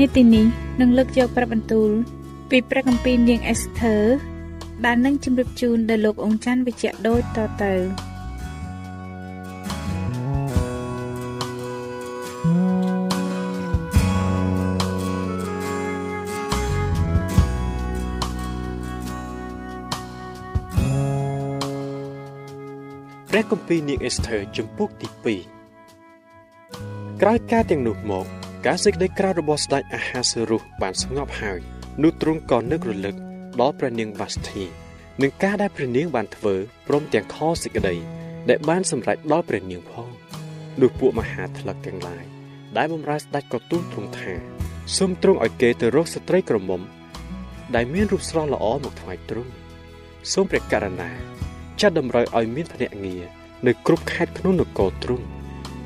នេតិនេះនឹងលើកយកព្រះបន្ទូល ពីព្រះគម្ពីរនាងអេសធើដែលនឹងជម្រាបជូនដល់លោកអង្ចាន់វិជ្ជៈដូចតទៅព្រះគម្ពីរនាងអេសធើជំពូកទី2ក្រោយការទាំងនោះមក ការសេចក្តីក្រោធរបស់ស្ដេចអាហាសេរុសបានស្ងប់ហើយនោះទ្រង់ក៏នឹករលឹកដល់ព្រះនាងវ៉ាស្ធីនឹងការដែលព្រះនាងបានធ្វើព្រមទាំងខសេចក្តីដែលបានសម្រេចដល់ព្រះនាងផងនោះពួកមហាថ្លឹកទាំងឡាយដែលបម្រើស្ដេចក៏ទូលទ្រង់ថាសូមទ្រង់ឲ្យគេទៅរកស្ត្រីក្រមុំដែលមានរូបស្រស់ល្អមកថ្វាយទ្រង់សូមព្រះករណាចាត់តម្រូវឲ្យមានភ្នាក់ងារនៅគ្រប់ខេត្តក្នុងនគរទ្រង់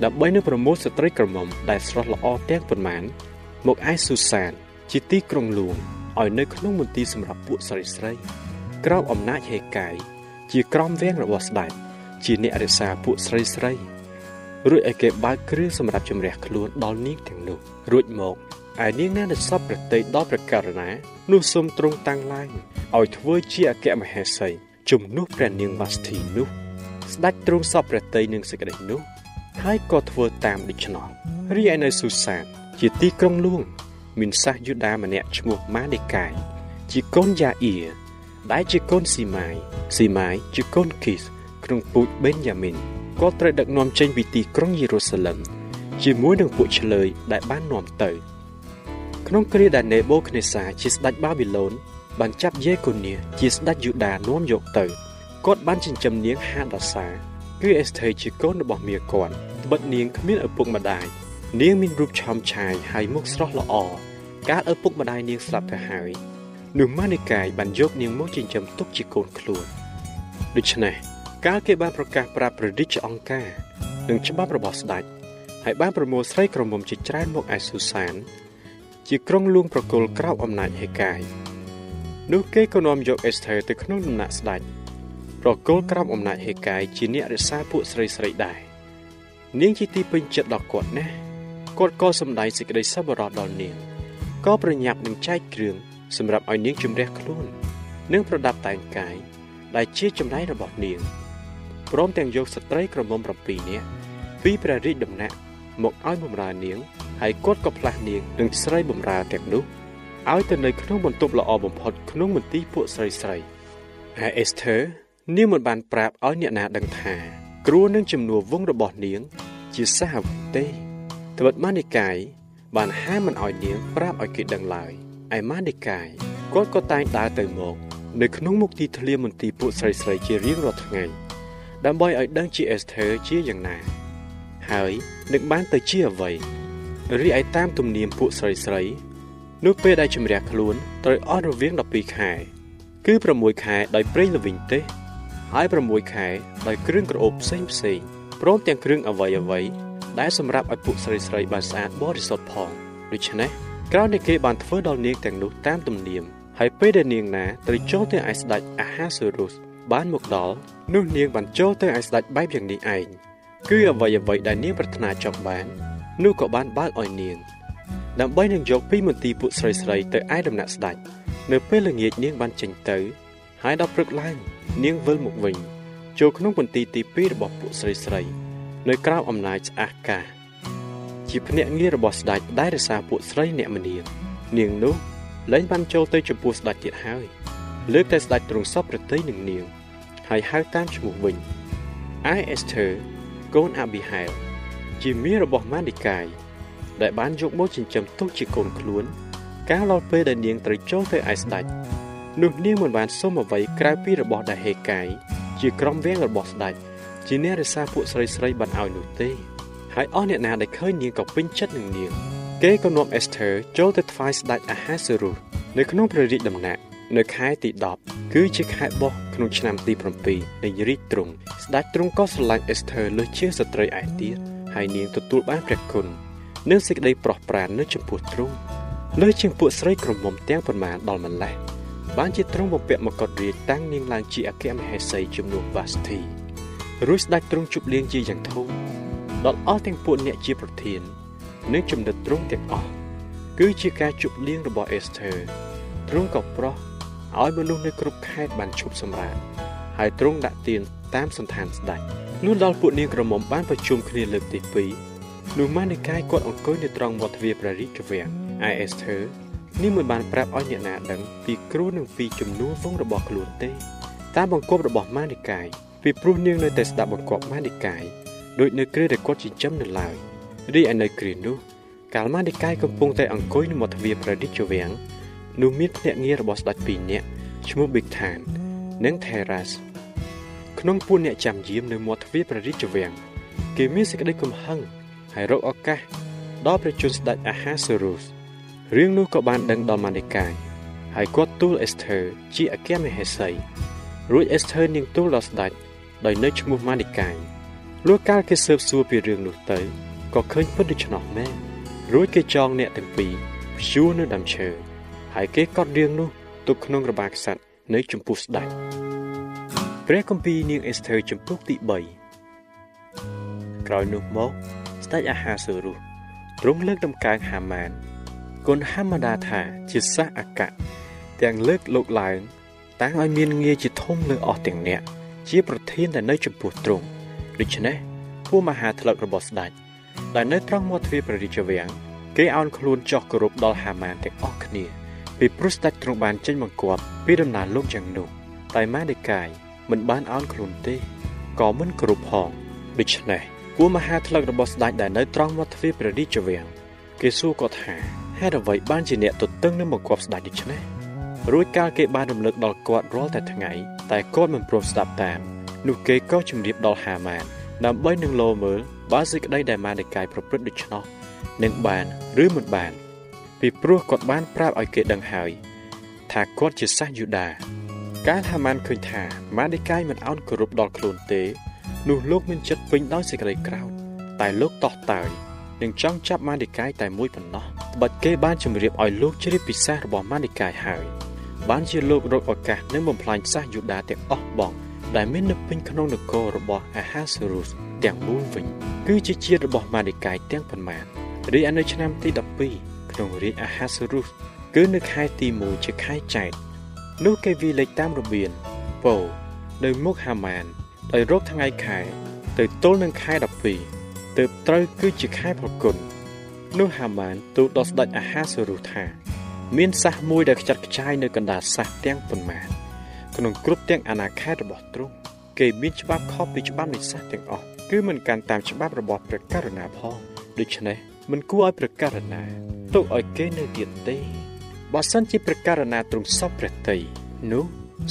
ដើម្បីនឹងប្រមូលស្ត្រីក្រមុំដែលស្រស់ល្អទាំងប៉ុន្មាន មកឯស៊ូសាន ជាទីក្រុងលួងឲ្យនៅក្នុងមន្ទីរសម្រាប់ពួកស្រីស្រី ក្រោមអំណាចហេកាយជាក្រមវាំងរបស់ស្ដេចជាអ្នករក្សាពួកស្រីស្រីរួចឲ្យគេបើកគ្រឿងសម្រាប់ជំរះខ្លួនដល់នាងទាំងនោះរួចមកឯនាងណាដែលសពប្រតិដល់ព្រះករណា នោះសូមទ្រង់តាំងឡើងឲ្យធ្វើជាអគ្គមហេសីជំនួសព្រះនាងវ៉ាស្ធីនោះ ស្ដេចទ្រង់សពព្រះតីនឹងសេចក្តីនោះ ហើយក៏ធ្វើតាមដូច្នោះរីឯនៅស៊ូសានជាទីក្រុងលួង មានសាសយូដាម្នាក់ឈ្មោះម៉ាដេកាយជាកូនយ៉ាអ៊ីដែលជាកូនស៊ីម៉ាយស៊ីម៉ាយជាកូនគីសក្នុងពូជបេនយ៉ាមីនគាត់ត្រូវដឹកនាំចេញពីទីក្រុងយេរូសាឡឹមជាមួយនឹងពួកឆ្លើយដែលបាននាំទៅ ក្នុងគ្រាដែលនេបូខនេសាជាស្ដេចបាប៊ីឡូនបានចាប់យេកូនីជាស្ដេចយូដានាំយកទៅគាត់បានចិញ្ចឹមនាងហាដាសាគឺអេសថេជាកូនរបស់មាគាត់ បិទនាងគ្មានឪពុកម្ដាយនាងមានរូបឆោមឆាយហើយមុខស្រស់ល្អកាលឪពុកម្ដាយនាងស្លាប់ទៅហើយនោះម៉ានីកាយបានយកនាងមកចិញ្ចឹមទុកជាកូនខ្លួនដូច្នេះកាលគេបានប្រកាសប្រាប់ព្រះរាជអង្គការនិងច្បាប់របស់ស្ដេចហើយបានប្រមូលស្រីក្រមុំជាច្រើនមកឯស៊ូសាន ជាក្រុងលួងប្រគល់ក្រោបអំណាចហេកាយនោះគេក៏នាំយកអេសថេទៅក្នុងដំណាក់ស្ដេចប្រគល់ក្រោមអំណាចហេកាយជាអ្នករក្សាពួកស្រីស្រីដែរ នាងជាទីពេញចិត្តដល់គាត់ណាស់គាត់ក៏សម្ដែងសេចក្តីសប្បុរសដល់នាងក៏ប្រញាប់នឹងចែកគ្រឿងសម្រាប់ឲ្យនាងជំរះខ្លួននិងប្រដាប់តែងកាយដែលជាចំណែករបស់នាងព្រមទាំងយកស្ត្រីក្រមុំ7នាក់ពីព្រះរាជដំណាក់មកឲ្យបម្រើនាងហើយគាត់ក៏ផ្លាស់នាងនឹងស្រីបម្រើទាំងនោះឲ្យទៅនៅក្នុងបន្ទប់ល្អបំផុតក្នុងមន្ទីរពួកស្រីស្រីហើយអេសធើនាងមិនបានប្រាប់ឲ្យអ្នកណាដឹងថា គ្រួនឹងចំនួនវងរបស់នាង ជាសាហាវទេត្បិតម៉ានិកាយបានហាមមិនឲ្យនាងប្រាប់ឲ្យគេដឹងឡើយឯម៉ានិកាយគាត់ក៏តែងដើរទៅមក នៅក្នុងមុខទីធ្លាមន្ទីរពួកស្រីស្រីជារៀងរាល់ថ្ងៃដើម្បីឲ្យដឹងជាអេសធើជាយ៉ាងណា ហើយនឹងបានទៅជាអ្វីរីឯតាមទំនៀមពួកស្រីស្រីនោះពេលដែលជំរះខ្លួនត្រូវអស់រវាង12ខែ គឺ6ខែដោយប្រេងល្វីងទេហើយ6ខែដោយគ្រឿងក្រអូបផ្សេងផ្សេង ព្រមទាំងគ្រឿងអវ័យអវ័យដែលសម្រាប់ឲ្យពួកស្រីស្រីបានស្អាតបរិសុទ្ធផងដូច្នេះក្រោយនេះគេបានធ្វើដល់នាងទាំងនោះតាមទំនៀមហើយពេលដែលនាងណាត្រូវចូលទៅឯស្ដេចអាហាសេរុសបានមកដល់នោះនាងបានចូលទៅឯស្ដេចបែបយ៉ាងនេះឯងគឺអ្វីអ្វីដែលនាងប្រាថ្នាចង់បាននោះក៏បានបើកឲ្យនាងដើម្បីនឹងយកពីមន្ទីរពួកស្រីស្រីទៅឯដំណាក់ស្ដេចនៅពេលល្ងាចនាងបានចេញទៅ ហើយដល់ព្រឹកឡើងនាងវិលមកវិញ ចូលក្នុងមន្ទីរទី2របស់ពួកស្រីស្រីនៅក្រៅអំណាចស្អាកាសជាភ្នាក់ងាររបស់ស្ដេចដែលរក្សាពួកស្រីអ្នកមនាងនាងនោះលែងបានចូលទៅចំពោះស្ដេចទៀតហើយលើកតែស្ដេចទ្រង់សពប្រតិយនឹងនាងហើយហៅតាមឈ្មោះវិញឯអេសធើកូនអាប៊ីហែលជាមារបស់ម៉ាឌីកាយដែលបានយកមកចិញ្ចឹមទុកជាកូនខ្លួន កាលដល់ពេលដែលនាងត្រូវចូលទៅឯស្ដេចនោះនាងមិនបានសុំអ្វីក្រៅពីរបស់ដែលហេកាយ ជាក្រុមវាំងរបស់ស្ដេចជាអ្នករក្សាពួកស្រីស្រីបានឲ្យនោះទេហើយអស់អ្នកណាដែលឃើញនាងក៏ពេញចិត្តនឹងនាងគេក៏នាំអេសធើចូលទៅថ្វាយស្ដេចអាហាសេរុសនៅក្នុងព្រះរាជដំណាក់នៅខែទី10គឺជាខែបោះក្នុងឆ្នាំទី7នៃរាជទ្រង់ស្ដេចទ្រង់ក៏ស្រឡាញ់អេសធើលើសជាស្ត្រីឯទៀតហើយនាងទទួលបានព្រះគុណនិងសេចក្តីប្រោះប្រាននៅចំពោះទ្រង់លើជាងពួកស្រីក្រមុំទាំងប៉ុន្មានដល់ម្លេះ បានជាទ្រង់បំពាក់មកុដរាជតាំងនាងឡើងជាអគ្គមហេសីជំនួសវ៉ាស្ធីរួចស្ដេចទ្រង់ជប់លៀងជាយ៉ាងធំដល់អស់ទាំងពួកអ្នកជាប្រធាននិងចំណិតទ្រង់ទាំងអស់គឺជាការជប់លៀងរបស់អេសធើទ្រង់ក៏ប្រោះឲ្យមនុស្សនៅគ្រប់ខេត្តបានឈប់សម្រាកហើយទ្រង់ដាក់ទានតាមសន្តានស្ដេចនោះដល់ពួកនាងក្រមុំបានប្រជុំគ្នាលើកទី2នោះម៉ានីកាយគាត់អង្គុយនៅត្រង់មាត់ទ្វារព្រះរាជវាំងឯអេសធើ នេះមិនបានប្រាប់ឲ្យអ្នកណាដឹងពីគ្រូនិងពីជំនួសវងរបស់ខ្លួនទេតាមបង្គាប់របស់ម៉ានីកាយពីព្រោះនាងនៅតែស្ដាប់បង្គាប់ម៉ានីកាយដូចនៅគ្រាដែលគាត់ចិញ្ចឹមនៅឡើយរីឯនៅគ្រានោះកាលម៉ានីកាយកំពុងតែអង្គុយនៅមាត់ទ្វារព្រះរាជវាំងនោះមានភ្នាក់ងាររបស់ស្ដេចពីរនាក់ឈ្មោះប៊ីកថាននិងថេរ៉ាសក្នុងពួកអ្នកចាំយាមនៅមាត់ទ្វារព្រះរាជវាំងគេមានសេចក្តីកំហឹងហើយរកឱកាសដល់ព្រះជន្មស្ដេចអាហាសេរុស រឿងនោះក៏បានដឹងដល់ម៉ានីកាយហើយគាត់ទូលអេសធើជាអគ្គមហេសីរួចអេសធើនាងទូលដល់ស្ដេចដោយនៅឈ្មោះម៉ានីកាយលុះកាលគេស៊ើបសួរពីរឿងនោះទៅក៏ឃើញពិតដូច្នោះមែនរួចគេចងអ្នកទាំងពីរព្យួរនៅដើមឈើហើយគេកត់រឿងនោះទុកក្នុងរបាក្សត្រនៅចំពោះស្ដេចព្រះគម្ពីរនាងអេសធើចំពុកទី3ក្រោយនោះមកស្ដេចអាហាសេរុសទ្រង់លើកដំកើងហាម៉ាន គុណហាម៉ាដាថាជាសះអកៈទាំងលើកលោកឡើងតាំងឲ្យមានងារជាធំលើអស់ទាំងអ្នកជាប្រធានដែលនៅចំពោះទ្រង់ដូច្នេះពួកមហាថ្លឹករបស់ស្ដេចដែលនៅត្រង់មាត់ទ្វារព្រះរាជវាំងគេអោនខ្លួនចោះគោរពដល់ហាម៉ានទាំងអស់គ្នាពីព្រោះស្ដេចទ្រង់បានចេញបង្គាប់ពីដំណើរលោកយ៉ាងនោះតែម៉ាដេកាយមិនបានអោនខ្លួនទេក៏មិនគោរពផងដូច្នេះពួកមហាថ្លឹករបស់ស្ដេចដែលនៅត្រង់មាត់ទ្វារព្រះរាជវាំងគេសួរគាត់ថា ហេតុអ្វីបានជាអ្នកទទឹងនឹងបង្គាប់ស្ដេចដូច្នេះរួចកាលគេបានរំលឹកដល់គាត់រាល់តែថ្ងៃតែគាត់មិនព្រមស្ដាប់តាមនោះគេក៏ជម្រាបដល់ហាម៉ានដើម្បីនឹងលោមើលបើសេចក្តីដែលម៉ានិកាយប្រព្រឹត្តដូច្នោះនឹងបានឬមិនបាន ពីព្រោះគាត់បានប្រាប់ឲ្យគេដឹងហើយ ថាគាត់ជាសាសយូដាកាលហាម៉ានឃើញថាម៉ានិកាយមិនអោនគោរពដល់ខ្លួនទេ នោះលោកមានចិត្តពេញដោយសេចក្តីក្រោធតែលោកតោះតើយ នឹងចង់ចាប់ម៉ានិកាយតែមួយប៉ុណ្ណោះបាត់គេបានជម្រាបឲ្យលោកជ្រាបពិសាសរបស់ម៉ានិកាយហើយបានជាលោករកឱកាសនឹងបំផ្លាញសាសយូដាទាំងអស់បង ដែលមាននៅពេញក្នុងនគររបស់អាហាសេរុសទាំងមូលវិញ គឺជាជាតិរបស់ម៉ាឌីកាយទាំងប៉ុន្មានរីឯនៅឆ្នាំទី12ក្នុងរាជអាហាសេរុសគឺនៅខែទី1ជាខែចែកនោះគេវិលេចតាមរបៀនពោនៅមុខហាម៉ានដោយរកថ្ងៃខែ ទៅទល់នឹងខែ12 ទើបត្រូវគឺជាខែប្រគុណនោះហាម៉ានទូលដល់ស្ដេចអាហាសេរុសថា មានសះមួយដែលខ្ចាត់ខ្ចាយនៅកណ្ដាលសះទាំងប៉ុន្មានក្នុងគ្រប់ទាំងអាណាខេត្តរបស់ទ្រង់គេមានច្បាប់ខុសពីច្បាប់នៃសាសទាំងអស់គឺមិនកាន់តាមច្បាប់របស់ព្រះករុណាផងដូច្នេះមិនគួរឲ្យព្រះករុណាទុកឲ្យគេនៅទៀតទេបើសិនជាព្រះករុណាទ្រង់សពព្រះតីនោះ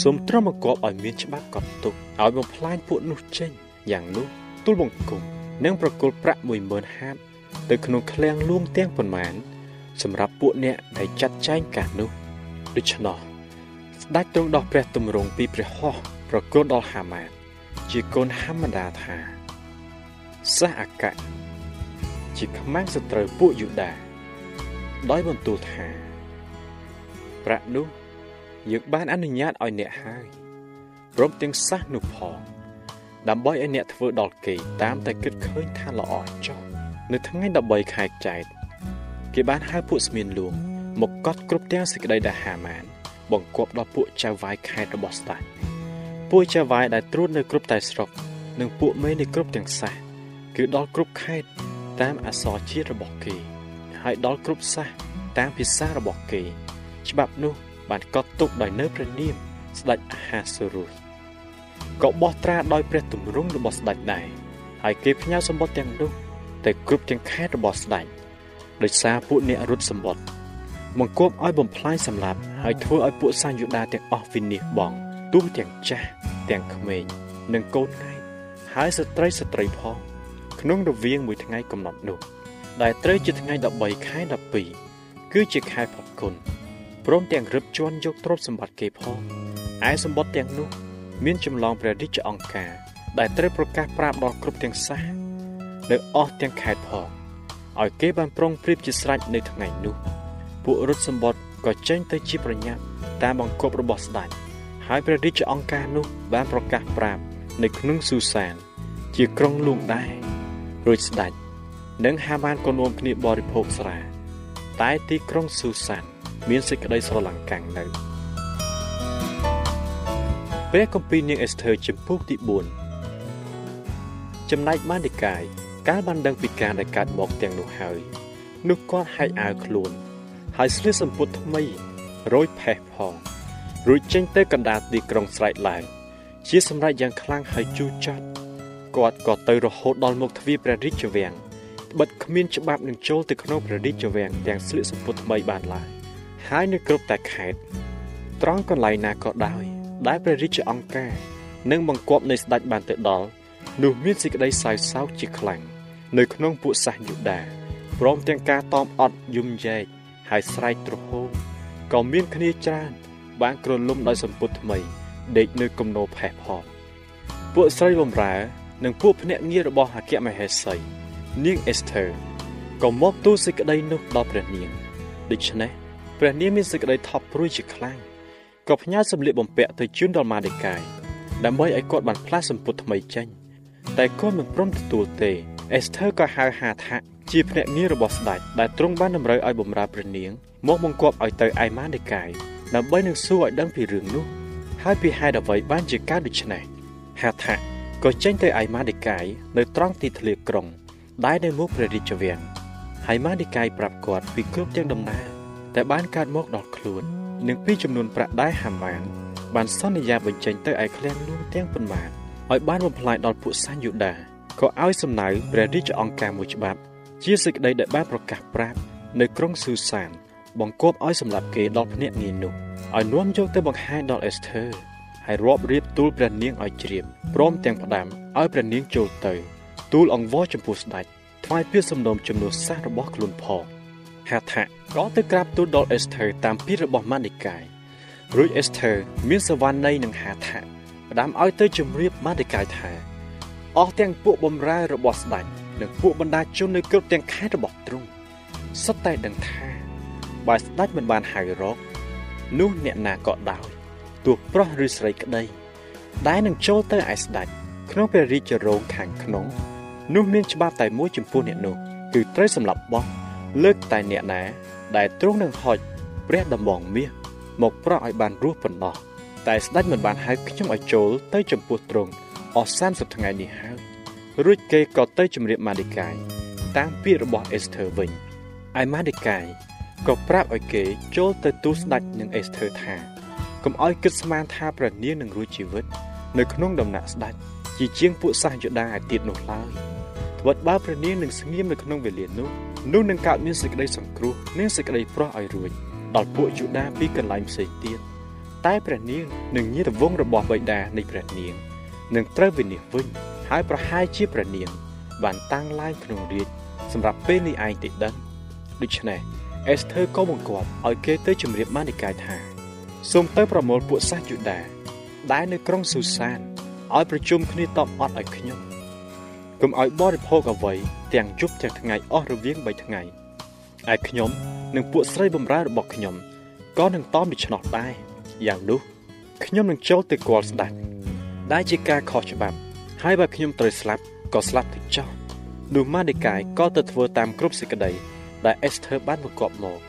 សូមទ្រាំបង្គាប់ឲ្យមានច្បាប់កត់ទុកឲ្យបំផ្លាញពួកនោះចេញយ៉ាងនោះទូលបង្គំ និងប្រគល់ប្រាក់10000ហាតទៅក្នុងឃ្លាំងលួងទាំងប៉ុន្មាន សម្រាប់ពួកអ្នកដែលចាត់ចែងកាសនោះដូច្នោះស្ដេចទ្រង់ដោះព្រះទម្រង់ពីព្រះហស្ថប្រគល់ដល់ហាម៉ានជាកូនហាម៉ាដាថាសះអកៈជាខ្មាំងសត្រូវពួកយូដា ដោយបន្ទូលថាប្រាក់នោះយើងបានអនុញ្ញាតឲ្យអ្នកហើយព្រមទាំងសះនោះផង ដើម្បីឲ្យអ្នកធ្វើដល់គេតាមតែគិតឃើញថាល្អចុះនៅថ្ងៃ13ខែចែកគេបានហៅពួកស្មៀនលួងមកកត់គ្រប់ទាំងសេចក្តីដែលហាម៉ាន បង្គាប់ដល់ពួកចៅវាយខេតរបស់ស្ដេចពួកចៅវាយដែលត្រួតនៅគ្រប់តែស្រុក និងពួកមេនៃគ្រប់ទាំងសះគឺដល់គ្រប់ខេតតាមអសរជាតិរបស់គេ ហើយដល់គ្រប់សះតាមភាសារបស់គេ ច្បាប់នោះបានកត់ទុកដោយនៅព្រះនាមស្ដេចអាហាសូរុស ក៏បោះត្រាដោយព្រះទម្រង់របស់ស្ដេចដែរហើយគេផ្ញើសម្បត្តិទាំងនោះទៅគ្រប់ទាំងខេត្តរបស់ស្ដេចដោយសារពួកអ្នករត់សម្បត្តិបង្គាប់ឲ្យបំផ្លាញសម្លាប់ហើយធ្វើឲ្យពួកសាយូដាទាំងអស់វិនិច្ឆ័យបងទូទាំងចាស់ទាំងក្មេងនិងកូនឯងហើយស្ត្រីស្ត្រីផងក្នុងរវាងមួយថ្ងៃកំណត់នោះ ដែលត្រូវជាថ្ងៃ13ខែ12គឺជាខែផុតគុណព្រមទាំងរឹបជន់យកទ្រព្យសម្បត្តិគេផងឯសម្បត្តិទាំងនោះ មានចម្លងព្រះរាជអង្គការដែលត្រូវប្រកាសប្រាប់ដល់គ្រប់ទាំងសាសនៅអស់ទាំងខេត្តផងឲ្យគេបានប្រុងប្រៀបជាស្រេចនៅថ្ងៃនោះ ពួករត់សម្បត្តិក៏ចេញទៅជាប្រញាប់តាមបង្គាប់របស់ស្ដេចហើយព្រះរាជអង្គការនោះបានប្រកាសប្រាប់នៅក្នុងស៊ូសាន ជាក្រុងលួងដែររួចស្ដេចនិងហាម៉ានក៏នាំគ្នាបរិភោគស្រាតែទីក្រុងស៊ូសាន មានសេចក្តីស្រឡាំងកាំងនៅ ព្រះគម្ពីរនាងអេសធើជំពូកទី4ចំណែកបាននិកាយកាលបានដឹងពីការដែលកើតមកទាំងនោះហើយ នោះគាត់ហែកអាវខ្លួន ហើយស្លៀកសំពត់ថ្មីរយផេះផងរួចចេញទៅកណ្ដាលទីក្រុងស្រែកឡើងជាសម្រេចយ៉ាងខ្លាំងហើយជូរចត់គាត់ក៏ទៅរហូតដល់មុខទ្វារព្រះរាជវាំងបិទគ្មានច្បាប់នឹងចូលទៅក្នុងព្រះរាជវាំងទាំងស្លៀកសំពត់ថ្មីបានឡើយហើយនៅគ្រប់តែខេត្តត្រង់កន្លែងណាក៏ដោយ ដែលព្រះរាជអង្គការនិងបង្គាប់នៃស្ដេចបានទៅដល់នោះមានសេចក្តីសោយសោកជាខ្លាំងនៅក្នុងពួកសាសយូដាព្រមទាំងការតอมអត់យំយែកហើយស្រែកទ្រហោក៏មានគ្នាច្រើនបានក្រលុំដោយសម្ពុតថ្មីដេកនៅគំនោផេះផងពួកស្រីបំរើ និងពួកភ្នាក់ងាររបស់អគ្គមហេសីនាងអេសធើក៏មកទូលសេចក្តីនោះដល់ព្រះនាងដូច្នេះព្រះនាងមានសេចក្តីថប់ព្រួយជាខ្លាំង ក៏ផ្ញើសម្លៀកបំពាក់ទៅជូនដល់ម៉ាឌីកាយដើម្បីឲ្យគាត់បានផ្លាស់សម្ពុតថ្មីចេញតែគាត់មិនព្រមទទួលទេអេសធើក៏ហៅហាថាជាភ្នាក់ងាររបស់ស្ដេចដែលទ្រង់បានតម្រូវឲ្យបម្រើព្រះនាងមកបង្គាប់ឲ្យទៅឯម៉ាឌីកាយដើម្បីនឹងសួរឲ្យដឹងពីរឿងនោះហើយពីហេតុអ្វីបានជាកើតដូច្នេះហាថាក៏ចេញទៅឯម៉ាឌីកាយនៅត្រង់ទីធ្លាក្រុងដែលនៅមុខព្រះរាជវាំងហើយម៉ាឌីកាយប្រាប់គាត់ពីគ្រប់ទាំងដំណើរតែបានកើតមកដល់ខ្លួន និងពីចំនួនប្រាក់ដែលហាម៉ានបានសន្យាបញ្ចេញទៅឯឃ្លាំងលួងទាំងប៉ុន្មានឲ្យបានបំផ្លាញដល់ពួកសាញយូដាក៏ឲ្យសំណៅព្រះរាជអង្គការមួយច្បាប់ជាសេចក្តីដែលបានប្រកាសប្រាប់នៅក្រុងស៊ូសាន បង្គាប់ឲ្យសម្លាប់គេដល់ភ្នាក់ងារនោះឲ្យនាំយកទៅបង្ហាញដល់អេសធើហើយរាប់រៀបទូលព្រះនាងឲ្យជ្រាបព្រមទាំងផ្ដាំឲ្យព្រះនាងចូលទៅទូលអង្វរចំពោះស្ដេចថ្វាយពាក្យសំណូមជំនួសសាសរបស់ខ្លួនផងហាថា ក៏ទៅក្រាបទូលដល់អេសធើតាមពីរបស់ម៉ានីកាយរួចអេសធើមានសវណ្ណនៃនឹងហាថាផ្ដាំឲ្យទៅជម្រាបម៉ានីកាយថាអស់ទាំងពួកបំរើរបស់ស្ដេចនិងពួកបណ្ដាជននៅគ្រប់ទាំងខេត្តរបស់ទ្រង់សុទ្ធតែដឹងថាបើស្ដេចមិនបានហៅរក នោះអ្នកណាក៏ដោយទោះប្រុសឬស្រីក្តីដែលនឹងចូលទៅឯស្ដេចក្នុងព្រះរាជរោងខាងក្នុង នោះមានច្បាប់តែមួយចំពោះអ្នកនោះគឺត្រូវសម្លាប់បោះលើកតែអ្នកណា ដែលទ្រង់នឹងហុចព្រះដំបងមាសមកប្រោះឲ្យបានរស់ប៉ុណ្ណោះតែស្ដេចមិនបានហៅខ្ញុំឲ្យចូលទៅចំពោះទ្រង់អស់30ថ្ងៃនេះហើយរួចគេក៏ទៅជម្រាបម៉ាឌីកាយតាមពាក្យរបស់អេសធើវិញឯម៉ាឌីកាយក៏ប្រាប់ឲ្យគេចូលទៅទូស្ដេចនឹងអេសធើថាកុំឲ្យគិតស្មានថាព្រះនាងនឹងរួចជីវិត នៅក្នុងដំណាក់ស្ដេចជាជាងពួកសាសយូដាឯទៀតនោះឡើយ ត្បិតបើព្រះនាងនឹងស្ងៀមនៅក្នុងវេលានោះនោះនឹងកើតមានសេចក្តីសង្គ្រោះនិងសេចក្តីប្រោះឲ្យរួចដល់ពួកយូដាពីកន្លែងផ្សេងទៀតតែព្រះនាងនឹងញាតិវងរបស់បិតានៃព្រះនាងនឹងត្រូវវិនិច្ឆ័យវិញហើយប្រហែលជាព្រះនាងបានតាំងឡើងក្នុងរាជសម្រាប់ពេលនេះឯងទេដឹងដូច្នេះអេសធើក៏បង្គាប់ឲ្យគេទៅជម្រាបម៉ានីកាយថាសូមទៅប្រមូលពួកសាសយូដាដែលនៅក្រុងស៊ូសានឲ្យប្រជុំគ្នាតបអត់ឲ្យខ្ញុំ កុំឲ្យបរិភោគអ្វីទាំងយប់ទាំងថ្ងៃអស់រវាង3ថ្ងៃឯខ្ញុំនិងពួកស្រីបំរើរបស់ខ្ញុំក៏នឹងតមដូច្នោះដែរយ៉ាងនោះខ្ញុំនឹងចូលទៅគាល់ស្ដេចដែលជាការខុសច្បាប់ ហើយបើខ្ញុំត្រូវស្លាប់ក៏ស្លាប់ទៅចោលនោះម៉ាឌេកាយក៏ទៅធ្វើតាមគ្រប់សេចក្តីដែលអេសធើបានបង្គាប់មក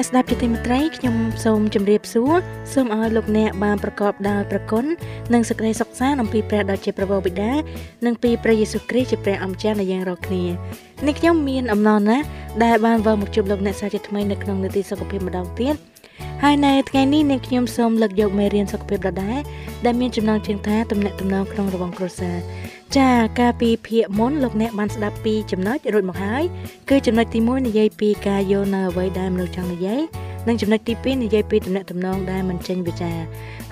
អ្នកស្ដាប់ជាទីមេត្រីខ្ញុំសូមជម្រាបសួរសូមឲ្យលោកអ្នកបានប្រកបដោយប្រគុណនិងសេចក្តីសុខសាន្តអំពីព្រះដ៏ជាព្រះបិតានិងពីព្រះយេស៊ូវគ្រីស្ទជាព្រះអម្ចាស់នៃយើងរាល់គ្នានេះខ្ញុំមានអំណរណាស់ដែលបានវិលមកជួបលោកអ្នកសាជាថ្មីនៅក្នុងនីតិសុខភាពម្ដងទៀតហើយនៅថ្ងៃនេះនាងខ្ញុំសូមលើកយកមេរៀនសុខភាពដដែលដែលមានចំណងជើងថាទំនាក់ទំនងក្នុងរបងគ្រួសារ ចាកាលពីភាគមុនលោកអ្នកបានស្ដាប់ពីចំណុចរួចមកហើយគឺចំណុចទី1និយាយពីការយល់នៅអ្វីដែលមនុស្សចង់និយាយនិងចំណុចទី2និយាយពីទំនាក់ទំនងដែលមិនចេញវិចារ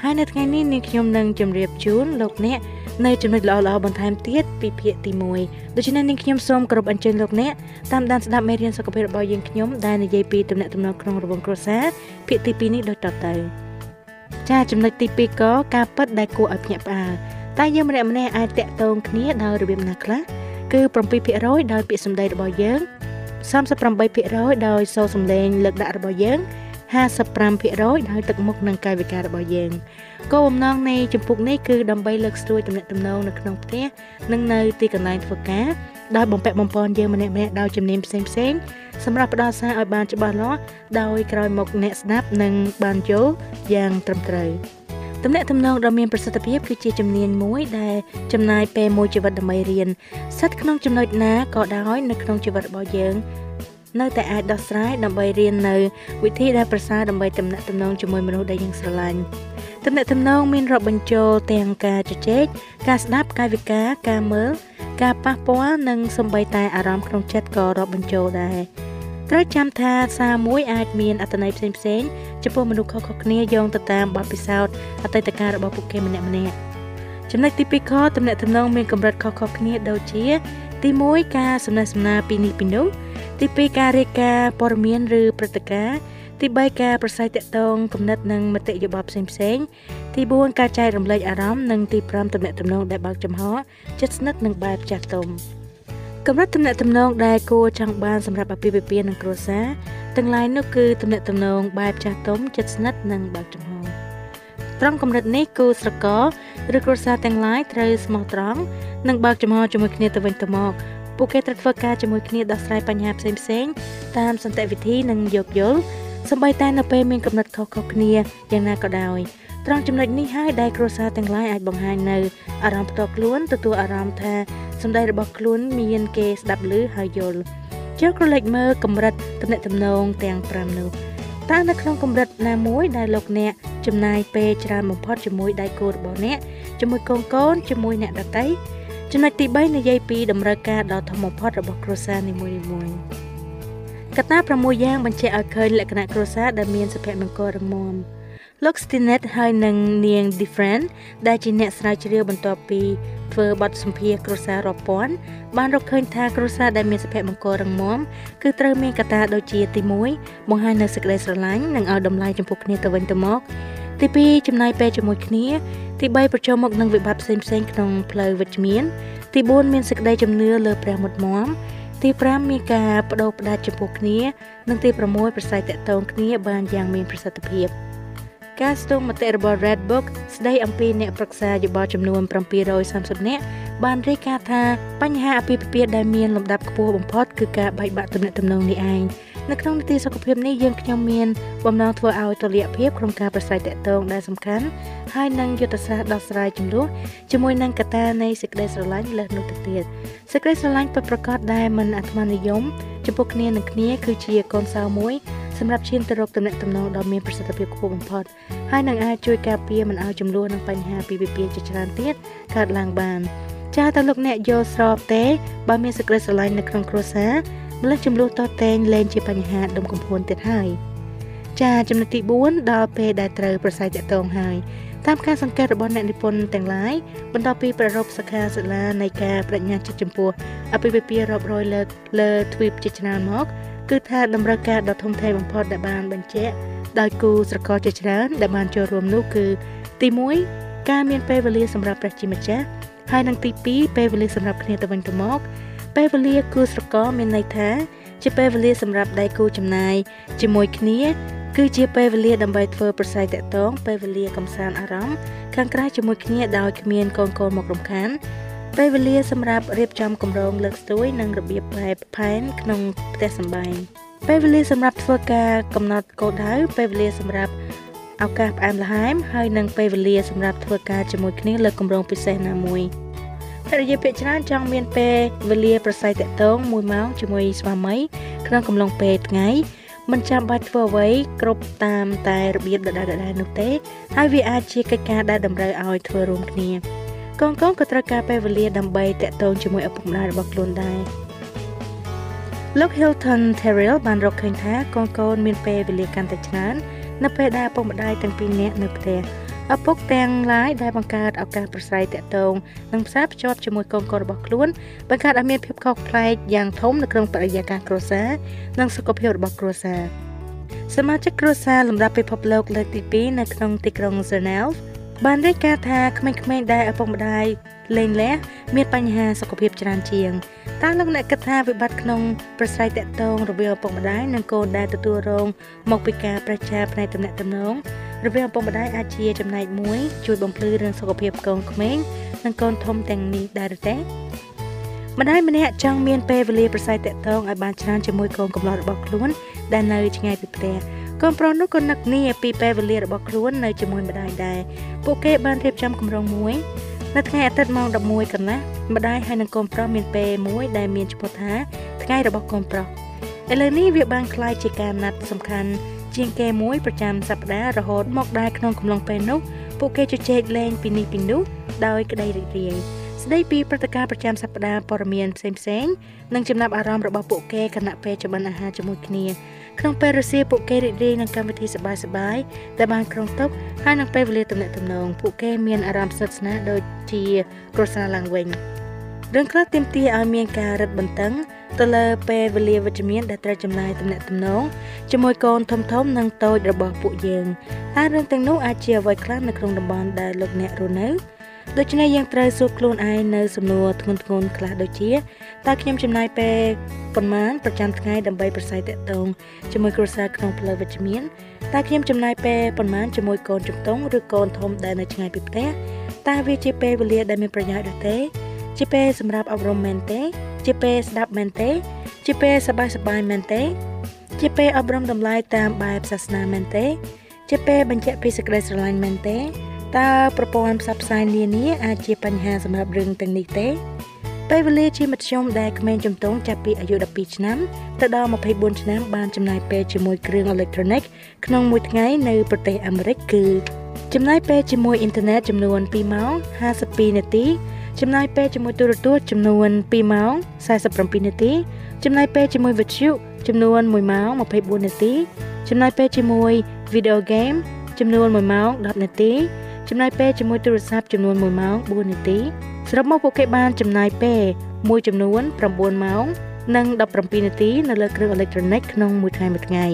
ហើយនៅថ្ងៃនេះនាងខ្ញុំនឹងជម្រាបជូនលោកអ្នកនៅចំណុចល្អៗបន្ថែមទៀតពីភាគទី1ដូច្នេះនាងខ្ញុំសូមគោរពអញ្ជើញលោកអ្នកតាមដានស្ដាប់មេរៀនសុខភាពរបស់យើងខ្ញុំដែលនិយាយពីទំនាក់ទំនងក្នុងរបងគ្រួសារភាគទី2នេះដូចតទៅចាចំណុចទី2ក៏ការពិតដែលគួរឲ្យភ្ញាក់ផ្អើល តែយើងម្នាក់ម្នាក់អាចតាក់ទងគ្នាដោយរបៀបណាខ្លះគឺ7%ដោយពាក្យសម្ដីរបស់យើង38%ដោយសូរសំឡេងលើកដាក់របស់យើង55%ដោយទឹកមុខនិងកាយវិការរបស់យើងគោលបំណងនៃចម្ពោះនេះគឺដើម្បីលើកស្ទួយទំនាក់ទំនងនៅក្នុងផ្ទះនិងនៅទីកន្លែងធ្វើការដោយបំពាក់បំពន់យើងម្នាក់ម្នាក់ដោយជំនាញផ្សេងផ្សេងសម្រាប់ផ្ដល់សារឲ្យបានច្បាស់លាស់ដោយក្រោយមកអ្នកស្ដាប់នឹងបានយល់យ៉ាងត្រឹមត្រូវ ទំនាក់ទំនងដ៏មានប្រសិទ្ធភាពគឺជាជំនាញមួយដែលចំណាយពេលមួយជីវិតដើម្បីរៀនស្ថិតក្នុងចំណុចណាក៏ដោយនៅក្នុងជីវិតរបស់យើងនៅតែអាចដោះស្រាយដើម្បីរៀននៅវិធីដែលប្រសើរដើម្បីទំនាក់ទំនងជាមួយមនុស្សដែលយើងស្រឡាញ់ទំនាក់ទំនងមានរាប់បញ្ចូលទាំងការជជែកការស្ដាប់កាយវិការការមើលការប៉ះពាល់និងសម្បីតែអារម្មណ៍ក្នុងចិត្តក៏រាប់បញ្ចូលដែរ ត្រូវចាំថាសារមួយអាចមានអត្ថន័យផ្សេងផ្សេងចំពោះមនុស្សខុសៗគ្នាយោងទៅតាមបទពិសោធន៍អតីតកាលរបស់ពួកគេម្នាក់ម្នាក់ចំណុចទី2ខទំនាក់ទំនងមានកម្រិតខុសៗគ្នាដូចជា ទី1ការសំណេះសំណាលពីនេះពីនោះទី2ការរាយការណ៍ព័ត៌មានឬព្រឹត្តិការណ៍ទី3ការប្រស័យតាក់ទងគំនិតនិងមតិយោបល់ផ្សេងផ្សេងទី4ការចែករំលែកអារម្មណ៍និងទី5ទំនាក់ទំនងដែលបើកចំហចិត្តស្និទ្ធនិងបែបចាស់ទុំ កម្រិតទំនាក់ទំនងដែលគួរចង់បានសម្រាប់អាពាហ៍ពិពាហ៍និងគ្រួសារទាំងឡាយនោះគឺទំនាក់ទំនងបែបចាស់ទុំចិត្តស្និទ្ធនិងបើកចំហត្រង់កម្រិតនេះគូស្រករឬគ្រួសារទាំងឡាយត្រូវស្មោះត្រង់និងបើកចំហជាមួយគ្នាទៅវិញទៅមកពួកគេត្រូវធ្វើការជាមួយគ្នាដោះស្រាយបញ្ហាផ្សេងៗតាមសន្តិវិធីនិងយោគយល់សម្បីតែនៅពេលមានកំណត់ខុសៗគ្នាយ៉ាងណាក៏ដោយត្រង់ចំណុចនេះហើយដែលគ្រួសារទាំងឡាយអាចបង្ហាញនៅអារម្មណ៍ផ្ទាល់ខ្លួនទទួលអារម្មណ៍ថា សម្ដីរបស់ខ្លួនមានគេស្ដាប់ឮហើយយល់ចូលក្រឡេកមើលកម្រិតទំនាក់ទំនងទាំង5នោះតើនៅក្នុងកម្រិតណាមួយដែលលោកអ្នកចំណាយពេលច្រើនបំផុតជាមួយដៃគូរបស់អ្នកជាមួយកូនកូនជាមួយអ្នកដទៃចំណុចទី3និយាយពីតម្រូវការដ៏ធំបំផុតរបស់គ្រួសារនីមួយៗកត្តា6យ៉ាងបញ្ជាក់ឲ្យឃើញលក្ខណៈគ្រួសារដែលមានសុភមង្គលរឹងមាំ លោក Stinnett ហើយនឹងនាង Different ដែលជាអ្នកស្រាវជ្រាវបន្ទាប់ពីធ្វើបទសម្ភាសគ្រួសាររាប់ពាន់បានរកឃើញថាគ្រួសារដែលមានសុភមង្គលរឹងមាំគឺត្រូវមានកត្តាដូចជាទី1បង្ហាញនូវសេចក្តីស្រឡាញ់និងឲ្យតម្លៃចំពោះគ្នាទៅវិញទៅមកទី2ចំណាយពេលជាមួយគ្នា ទី3ប្រឈមមុខនឹងវិបត្តិផ្សេងៗក្នុងផ្លូវវិជ្ជមានទី4មានសេចក្តីជំនឿលើព្រះមុតមមទី5មានការបដូរផ្ដាច់ចំពោះគ្នា និងទី6ប្រស័យតាក់ទងគ្នាបានយ៉ាងមានប្រសិទ្ធភាព ការស្ទង់មតិរបស់ Red Book ស្ដីអំពីអ្នកប្រឹក្សាយោបល់ចំនួន730នាក់បានរាយការណ៍ថាបញ្ហាអាពាហ៍ពិពាហ៍ដែលមានលំដាប់ខ្ពស់បំផុតគឺការបែកបាក់ទំនាក់ទំនងនេះឯងនៅក្នុងនីតិសុខភាពនេះយើងខ្ញុំមានបំណងធ្វើឲ្យតុល្យភាពក្នុងការប្រស្រ័យទាក់ទងដែលសំខាន់ហើយនឹងយុទ្ធសាស្ត្រដោះស្រាយចំនួនជាមួយនឹងកត្តានៃសេចក្តីស្រឡាញ់លើសនោះទៅទៀតសេចក្តីស្រឡាញ់ពិតប្រាកដដែលមិនអាត្មានិយមចំពោះគ្នានឹងគ្នាគឺជាកូនសោមួយ សម្រាប់ឈានទៅរកទំនាក់ទំនងដ៏មានប្រសិទ្ធភាពខ្ពស់បំផុតហើយនឹងអាចជួយការពារមិនឲ្យចំនួននឹងបញ្ហាពីវិពាជាច្រើនទៀតកើតឡើងបានចាតើលោកអ្នកយល់ស្របទេបើមានសេចក្តីស្រឡាញ់នៅក្នុងគ្រួសារម្លេះចំនួនតតែងលែងជាបញ្ហាដុំកំភួនទៀតហើយចាចំណុចទី4ដល់ពេលដែលត្រូវប្រស័យតាក់ទងហើយតាមការសង្កេតរបស់អ្នកនិពន្ធទាំងឡាយបន្ទាប់ពីប្ររពសិក្ខាសាលានៃការបញ្ញាចិត្តចំពោះអភិវិពារាប់រយលើកលើទ្វីបជាច្រើនមក គឺថាតម្រូវការដ៏ធំធេងបំផុតដែលបានបញ្ជាក់ដោយគូស្រករជាច្រើនដែលបានចូលរួមនោះគឺទី1ការមានពេលវេលាសម្រាប់ព្រះជាម្ចាស់ហើយនិងទី2ពេលវេលាសម្រាប់គ្នាទៅវិញទៅមកពេលវេលាគូស្រករមានន័យថា ជាពេលវេលាសម្រាប់ដៃគូចំណាយជាមួយគ្នា គឺជាពេលវេលាដើម្បីធ្វើប្រស័យតាក់ទងពេលវេលាកំសាន្តអារម្មណ៍ខាងក្រៅជាមួយគ្នាដោយគ្មានកូនកូនមករំខាន ពេលវេលាសម្រាប់រៀបចំគម្រោងលើកស្ទួយនិងរបៀបបែបផែនក្នុងផ្ទះសម្បែងពេលវេលាសម្រាប់ធ្វើការកំណត់គោលដៅពេលវេលាសម្រាប់ឱកាសផ្អែមល្ហែមហើយនិងពេលវេលាសម្រាប់ធ្វើការជាមួយគ្នាលើគម្រោងពិសេសណាមួយភរិយាភាគច្រើនចង់មានពេលវេលាប្រស័យតាក់ទង1ម៉ោងជាមួយស្វាមីក្នុងកំឡុងពេលថ្ងៃមិនចាំបាច់ធ្វើអ្វីគ្រប់តាមតែរបៀបដដែលៗនោះទេហើយវាអាចជាកិច្ចការដែលតម្រូវឲ្យធ្វើរួមគ្នា កូនកូនក៏ត្រូវការពេលវេលាដើម្បីតាក់ទងជាមួយឪពុកម្ដាយរបស់ខ្លួនដែរលោក Hilton Terrell បានរកឃើញថាកូនកូនមានពេលវេលាកាន់តែច្រើននៅពេលដែលឪពុកម្ដាយទាំងពីរនាក់នៅផ្ទះឪពុកទាំងឡាយដែលបង្កើតឱកាសប្រស្រ័យតាក់ទងនិងផ្សារភ្ជាប់ជាមួយកូនកូនរបស់ខ្លួនបង្កើតឲ្យមានភាពខុសប្លែកយ៉ាងធំនៅក្នុងបរិយាកាសគ្រួសារនិងសុខភាពរបស់គ្រួសារសមាជិកគ្រួសារលំដាប់ពិភពលោកលើកទី2នៅក្នុងទីក្រុង Geneva បានរាយការណ៍ថាក្មេងៗដែលឪពុកម្ដាយលេងលះមានបញ្ហាសុខភាពច្រើនជាងតើលោកអ្នកគិតថាវិបត្តិក្នុងប្រស្រ័យតាក់ទងរវាងឪពុកម្ដាយនិងកូនដែលទទួលរង មកពីការប្រឆាផ្នែកទំនាក់ទំនងរវាងឪពុកម្ដាយអាចជាចំណែកមួយជួយបំភ្លឺរឿងសុខភាពកូនក្មេងនិងកូនធំទាំងនេះដែរទេម្ដាយម្នាក់ចង់មានពេលវេលាប្រស័យតាក់ទងឲ្យបានច្រើនជាមួយកូនកំឡោះរបស់ខ្លួនដែលនៅឆ្ងាយពីផ្ទះ កូនប្រុសនោះក៏នឹកនីពីពេលវេលារបស់ខ្លួននៅជាមួយម្ដាយដែរពួកគេបានរៀបចំគម្រោងមួយនៅថ្ងៃអាទិត្យម៉ោង11កន្លះម្ដាយហើយនឹងកូនប្រុសមានពេលមួយដែលមានឈ្មោះថាថ្ងៃរបស់កូនប្រុសឥឡូវនេះវាបានក្លាយជាការណាត់សំខាន់ជាងគេមួយប្រចាំសប្តាហ៍រហូតមកដល់ក្នុងកំឡុងពេលនោះពួកគេជជែកលេងពីនេះពីនោះដោយក្តីរីករាយស្ដីពីព្រឹត្តិការណ៍ប្រចាំសប្តាហ៍ព័ត៌មានផ្សេងៗនិងចំណាប់អារម្មណ៍របស់ពួកគេគណៈពេលចម្អិនអាហារជាមួយគ្នា ក្នុងពេលរសៀលពួកគេរីករាយនឹងកម្មវិធីសប្បាយៗដែលបានក្រុងតុកហើយនឹងពេលវេលាទំនាក់ទំនងពួកគេមានអារម្មណ៍ស្និទ្ធស្នាលដូចជាគ្រួសារឡើងវិញរឿងខ្លះទាមទារឲ្យមានការរឹតបន្តឹងទៅលើពេលវេលាវិជ្ជមានដែលត្រូវចំណាយទំនាក់ទំនងជាមួយកូនធំធំនិងតូចរបស់ពួកយើងហើយរឿងទាំងនោះអាចជាអ្វីខ្លះនៅក្នុងតំបន់ដែលលោកអ្នករស់នៅដូច្នេះយើងត្រូវសួរខ្លួនឯងនៅសំណួរធ្ងន់ធ្ងរខ្លះដូចជា តើខ្ញុំចំណាយពេលប៉ុន្មានប្រចាំថ្ងៃដើម្បីប្រស័យតាក់ទងជាមួយគ្រួសារក្នុងផ្លូវវិជ្ជមានតើខ្ញុំចំណាយពេលប៉ុន្មានជាមួយកូនជំទង់ឬកូនធំដែលនៅឆ្ងាយពីផ្ទះតើវាជាពេលវេលាដែលមានប្រយោជន៍ឬទេ ជាពេលសម្រាប់អប់រំមែនទេ ជាពេលស្ដាប់មែនទេ ជាពេលសប្បាយសប្បាយមែនទេ ជាពេលអប់រំតម្លៃតាមបែបសាសនាមែនទេ ជាពេលបញ្ជាក់ពីសេចក្តីស្រឡាញ់មែនទេតើប្រព័ន្ធផ្សព្វផ្សាយនានាអាចជាបញ្ហាសម្រាប់រឿងទាំងនេះទេ ពេលវេលាជាមធ្យមដែលក្មេងជំទង់ចាប់ពីអាយុ12ឆ្នាំទៅដល់24ឆ្នាំបានចំណាយពេលជាមួយគ្រឿងអេឡិចត្រូនិកក្នុងមួយថ្ងៃនៅប្រទេសអាមេរិកគឺចំណាយពេលជាមួយអ៊ីនធឺណិតចំនួន2ម៉ោង52នាទីចំណាយពេលជាមួយទូរទស្សន៍ចំនួន2ម៉ោង47នាទីចំណាយពេលជាមួយវិទ្យុចំនួន1ម៉ោង24នាទីចំណាយពេលជាមួយវីដេអូហ្គេមចំនួន1ម៉ោង10នាទីចំណាយពេលជាមួយទូរស័ព្ទចំនួន1ម៉ោង4នាទី សរុបមកពួកគេបានចំណាយពេលមួយចំនួន9ម៉ោង និង17នាទីនៅលើគ្រឿងអេឡិចត្រូនិកក្នុងមួយថ្ងៃមួយថ្ងៃ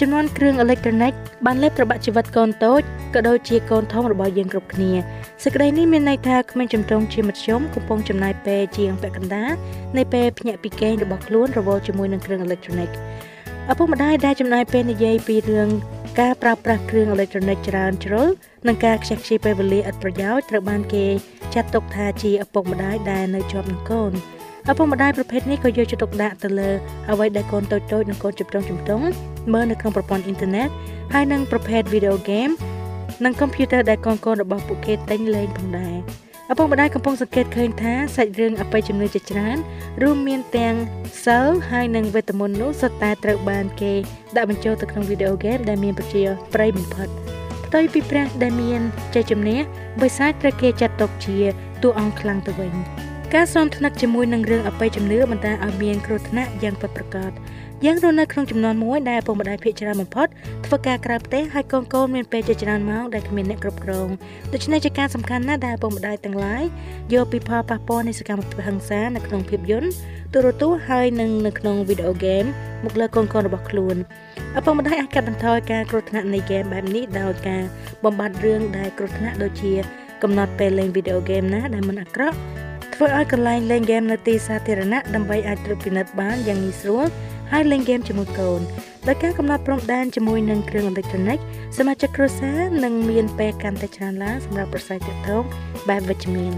ចំនួនគ្រឿងអេឡិចត្រូនិកបានលេបត្របាក់ជីវិតកូនតូចក៏ដូចជាកូនធំរបស់យើងគ្រប់គ្នាសេចក្តីនេះមានន័យថាក្មេងជំទង់ជាមធ្យមកំពុងចំណាយពេលជាងពាក់កណ្ដាលនៃពេលភ្ញាក់ពីគេងរបស់ខ្លួនរវល់ជាមួយនឹងគ្រឿងអេឡិចត្រូនិកឪពុកម្ដាយដែលចំណាយពេលនិយាយពីរឿង ការប្រើប្រាស់គ្រឿងអេឡិចត្រូនិកច្រើនជ្រុលនិងការខ្ជះខ្ជាយពេលវេលាឥតប្រយោជន៍ត្រូវបានគេចាត់ទុកថាជាឪពុកម្ដាយដែលនៅជាប់នឹងកូនឪពុកម្ដាយប្រភេទនេះក៏យកចិត្តទុកដាក់ទៅលើអ្វីដែលកូនតូចៗនិងកូនជំទង់ជំទង់មើលនៅក្នុងប្រព័ន្ធអ៊ីនធឺណិតហើយនិងប្រភេទវីដេអូហ្គេមនិងកុំព្យូទ័រដែលកូនៗរបស់ពួកគេទិញលេងផងដែរ ឪពុកម្ដាយកំពុងសង្កេតឃើញថាសាច់រឿងអបិយជំនឿជាច្រើនរួមមានទាំងសិលហើយនិងវេទមន្តនោះសុទ្ធតែត្រូវបានគេដាក់បញ្ចូលទៅក្នុងវីដេអូហ្គេមដែលមានប្រជាប្រិយបំផុតផ្ទុយពីព្រះដែលមានចេះជំនះបិសាចត្រូវគេចាត់ទុកជាតួអង្គខ្លាំងទៅវិញការស្នំថ្នាក់ជាមួយនឹងរឿងអបិយជំនឿបន្តឲ្យមានគ្រោះថ្នាក់យ៉ាងពិតប្រាកដ យើងរស់នៅក្នុងចំនួនមួយដែលឪពុកម្ដាយភាគច្រើនបំផុតធ្វើការក្រៅផ្ទះហើយកូនកូនមានពេលជាច្រើនម៉ោងដែលគ្មានអ្នកគ្រប់គ្រងដូច្នេះជាការសំខាន់ណាស់ដែលឪពុកម្ដាយទាំងឡាយយកពីផលប៉ះពាល់នៃសកម្មភាពហិង្សានៅក្នុងភាពយន្តទូរទស្សន៍ហើយនិងនៅក្នុងវីដេអូហ្គេមមកលើកូនកូនរបស់ខ្លួនឪពុកម្ដាយអាចកាត់បន្ថយការគ្រោះថ្នាក់នៃហ្គេមបែបនេះដោយការបំបត្តិរឿងដែលគ្រោះថ្នាក់ដូចជា កំណត់ពេលលេងវីដេអូហ្គេមណាដែលមិនអាក្រក់ធ្វើឲ្យកន្លែងលេងហ្គេមនៅទីសាធារណៈដើម្បីអាចត្រួតពិនិត្យបានយ៉ាងងាយស្រួល ហើយលេងហ្គេមជាមួយកូនដោយការកំណត់ព្រំដែនជាមួយនឹងគ្រឿងអេឡិចត្រូនិកសមាជិកគ្រួសារនឹងមានពេលកាន់តែច្រើនឡើងសម្រាប់ប្រស័យទាក់ទងបែបវិជ្ជមាន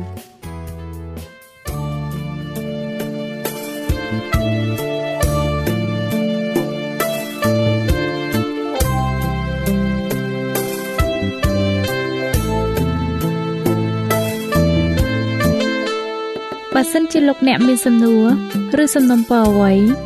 បើសិនជាលោកអ្នកមានសំណួរឬសំណុំពរអ្វី